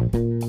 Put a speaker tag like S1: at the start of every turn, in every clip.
S1: you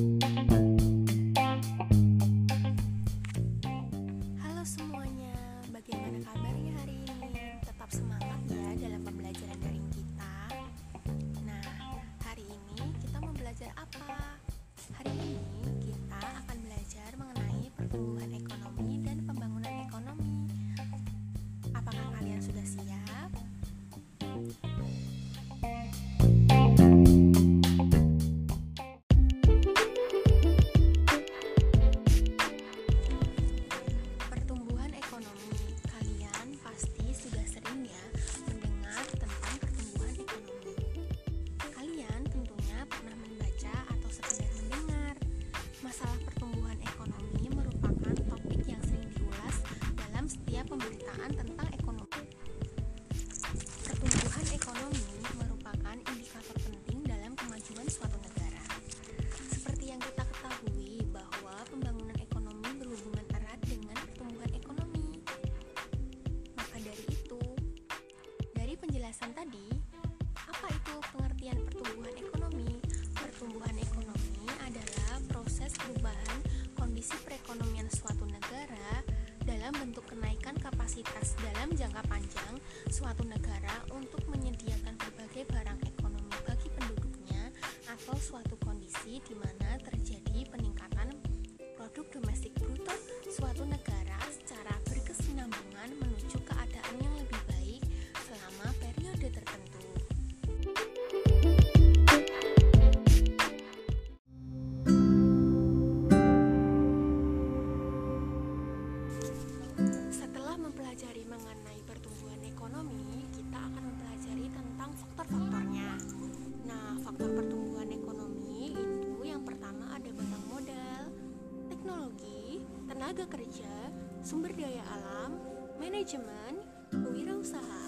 S1: kapasitas dalam jangka panjang suatu negara untuk menyediakan berbagai barang ekonomi bagi penduduknya atau suatu kondisi di mana faktor-faktornya. Nah, faktor pertumbuhan ekonomi itu yang pertama ada barang modal, teknologi, tenaga kerja, sumber daya alam, manajemen, kewirausahaan,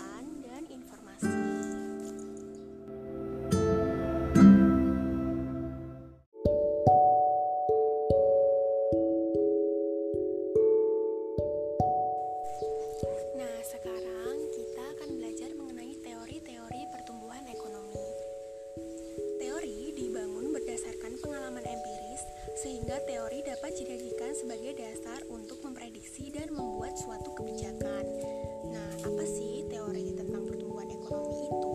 S1: sehingga teori dapat dijadikan sebagai dasar untuk memprediksi dan membuat suatu kebijakan. Nah, apa sih teori tentang pertumbuhan ekonomi itu?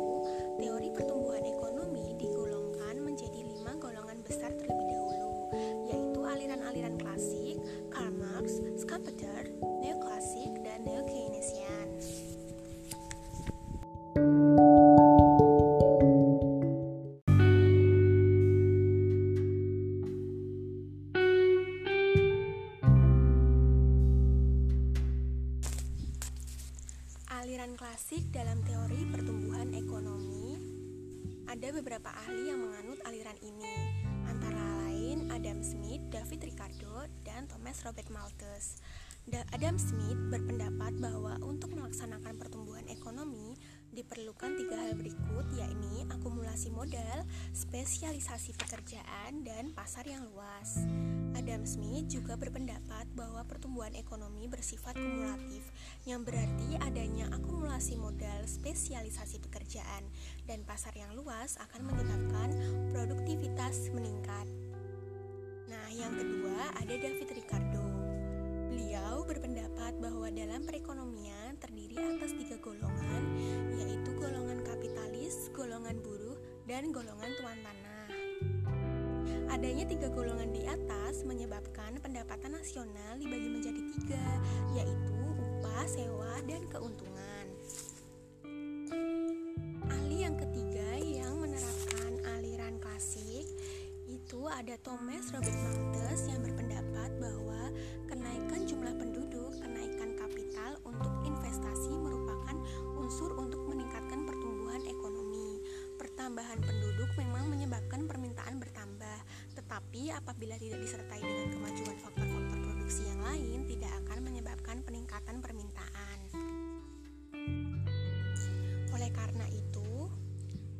S1: Teori pertumbuhan ekonomi digolongkan menjadi lima golongan besar terlebih dahulu, yaitu aliran-aliran klasik, Karl Marx, Schumpeter, neoklasik, dan neo-Keynesian. Aliran klasik dalam teori pertumbuhan ekonomi ada beberapa ahli yang menganut aliran ini, antara lain Adam Smith, David Ricardo, dan Thomas Robert Malthus. Da- Adam Smith berpendapat bahwa untuk melaksanakan pertumbuhan ekonomi diperlukan tiga hal berikut, yakni akumulasi modal, spesialisasi pekerjaan, dan pasar yang luas. Adam Smith juga berpendapat bahwa pertumbuhan ekonomi bersifat kumulatif, yang berarti adanya akumulasi modal, spesialisasi pekerjaan, dan pasar yang luas akan menyebabkan produktivitas meningkat. Nah, yang kedua ada David Ricardo. Beliau berpendapat bahwa dalam perekonomian terdiri atas tiga golongan, yaitu golongan kapitalis, golongan buruh, dan golongan tuan tanah. Adanya tiga golongan di nasional dibagi menjadi tiga, yaitu upah, sewa, dan keuntungan. Ahli yang ketiga yang menerapkan aliran klasik itu ada Thomas Robert Malthus yang berpendapat bahwa kenaikan jumlah penduduk, kenaikan kapital untuk investasi merupakan unsur untuk meningkatkan pertumbuhan ekonomi. Pertambahan penduduk memang menyebabkan permintaan bertambah, tetapi apabila tidak disertai dengan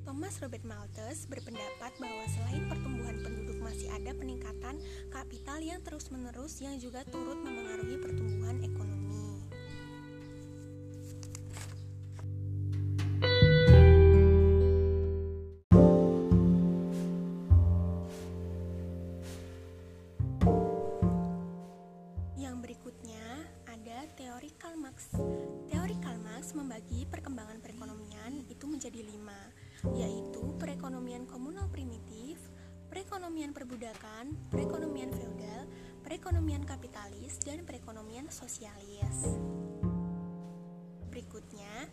S1: Thomas Robert Malthus berpendapat bahwa selain pertumbuhan penduduk masih ada peningkatan kapital yang terus-menerus yang juga turut memengaruhi pertumbuhan ekonomi. Perekonomian feodal, perekonomian kapitalis, dan perekonomian sosialis. Berikutnya,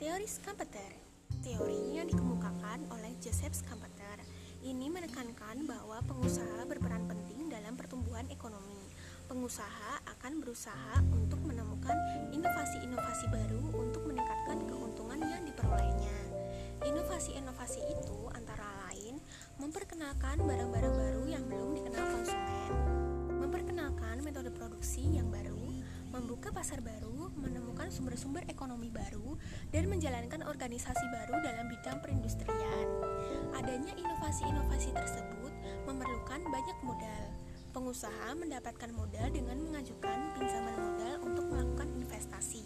S1: teori Schumpeter. Teori yang dikemukakan oleh Joseph Schumpeter ini menekankan bahwa pengusaha berperan penting dalam pertumbuhan ekonomi. Pengusaha akan berusaha untuk menemukan inovasi-inovasi baru untuk meningkatkan keuntungan yang diperolehnya. Inovasi-inovasi itu memperkenalkan barang-barang baru yang belum dikenal konsumen, memperkenalkan metode produksi yang baru, membuka pasar baru, menemukan sumber-sumber ekonomi baru, dan menjalankan organisasi baru dalam bidang perindustrian. Adanya inovasi-inovasi tersebut memerlukan banyak modal. Pengusaha mendapatkan modal dengan mengajukan pinjaman modal untuk melakukan investasi.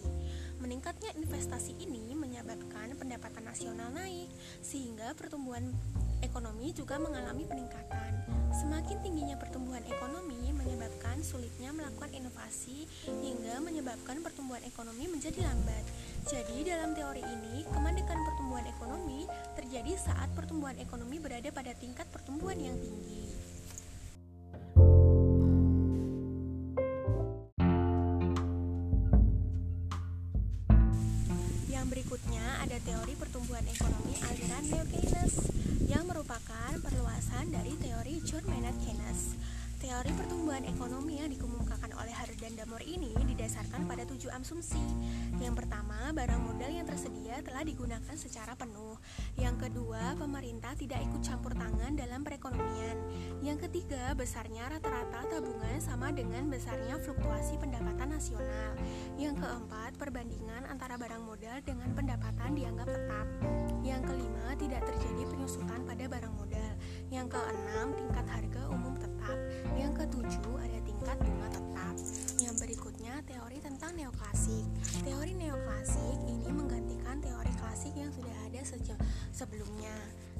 S1: Meningkatnya investasi ini menyebabkan pendapatan nasional naik, sehingga pertumbuhan ekonomi juga mengalami peningkatan. Semakin tingginya pertumbuhan ekonomi menyebabkan sulitnya melakukan inovasi hingga menyebabkan pertumbuhan ekonomi menjadi lambat. Jadi dalam teori ini, kemandekan pertumbuhan ekonomi terjadi saat pertumbuhan ekonomi berada pada tingkat pertumbuhan yang tinggi. Yang berikutnya ada teori pertumbuhan ekonomi aliran neo-Keynes yang merupakan perluasan dari teori John Maynard Keynes. Teori pertumbuhan ekonomi yang dikemukakan oleh Hardy dan Damore ini didasarkan pada tujuh asumsi. Yang pertama, barang modal yang tersedia telah digunakan secara penuh. Yang kedua, pemerintah tidak ikut campur tangan dalam perekonomian. Yang ketiga, besarnya rata-rata tabungan sama dengan besarnya fluktuasi pendapatan nasional. Yang keempat, perbandingan antara barang modal dengan pendapatan dianggap tetap. Tidak terjadi penyusutan pada barang modal. Yang keenam, tingkat harga umum tetap. Yang ketujuh, ada tingkat bunga tetap. Berikutnya, teori tentang neoklasik. Teori neoklasik ini menggantikan teori klasik yang sudah ada sejak sebelumnya.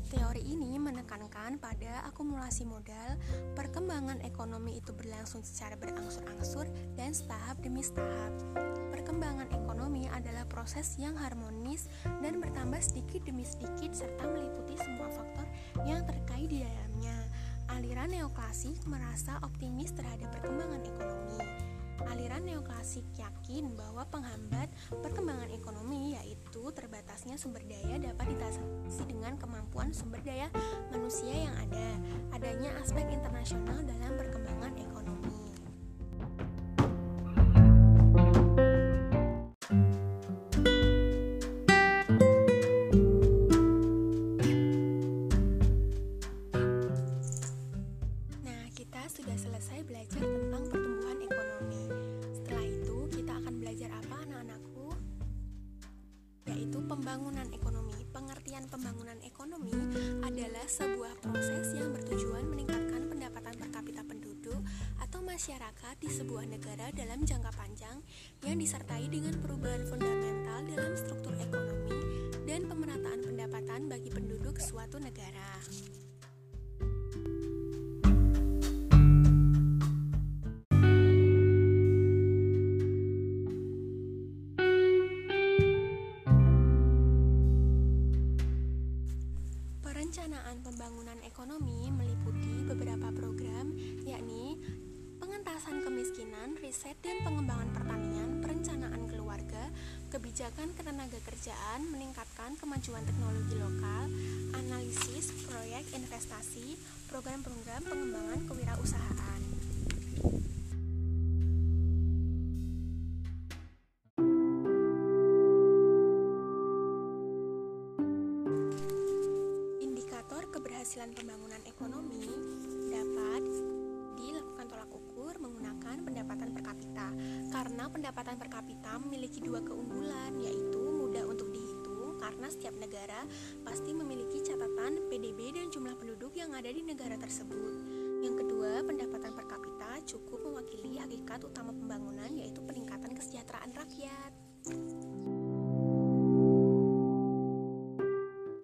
S1: Teori ini menekankan pada akumulasi modal, perkembangan ekonomi itu berlangsung secara berangsur-angsur dan setahap demi setahap. Perkembangan ekonomi adalah proses yang harmonis dan bertambah sedikit demi sedikit serta meliputi semua faktor yang terkait di dalamnya. Aliran neoklasik merasa optimis terhadap perkembangan ekonomi. Aliran neoklasik yakin bahwa penghambat perkembangan ekonomi yaitu terbatasnya sumber daya dapat diatasi dengan kemampuan sumber daya manusia yang ada, adanya aspek internasional dalam perkembangan ekonomi. Yaitu pembangunan ekonomi. Pengertian pembangunan ekonomi adalah sebuah proses yang bertujuan meningkatkan pendapatan per kapita penduduk atau masyarakat di sebuah negara dalam jangka panjang yang disertai dengan perubahan fundamental dalam struktur ekonomi dan pemerataan pendapatan bagi penduduk suatu negara. Pengentasan kemiskinan, riset dan pengembangan pertanian, perencanaan keluarga, kebijakan ketenaga kerjaan, meningkatkan kemajuan teknologi lokal, analisis proyek investasi, program-program pengembangan kewirausahaan. Karena pendapatan per kapita memiliki dua keunggulan, yaitu mudah untuk dihitung karena setiap negara pasti memiliki catatan PDB dan jumlah penduduk yang ada di negara tersebut. Yang kedua, pendapatan per kapita cukup mewakili hakikat utama pembangunan yaitu peningkatan kesejahteraan rakyat.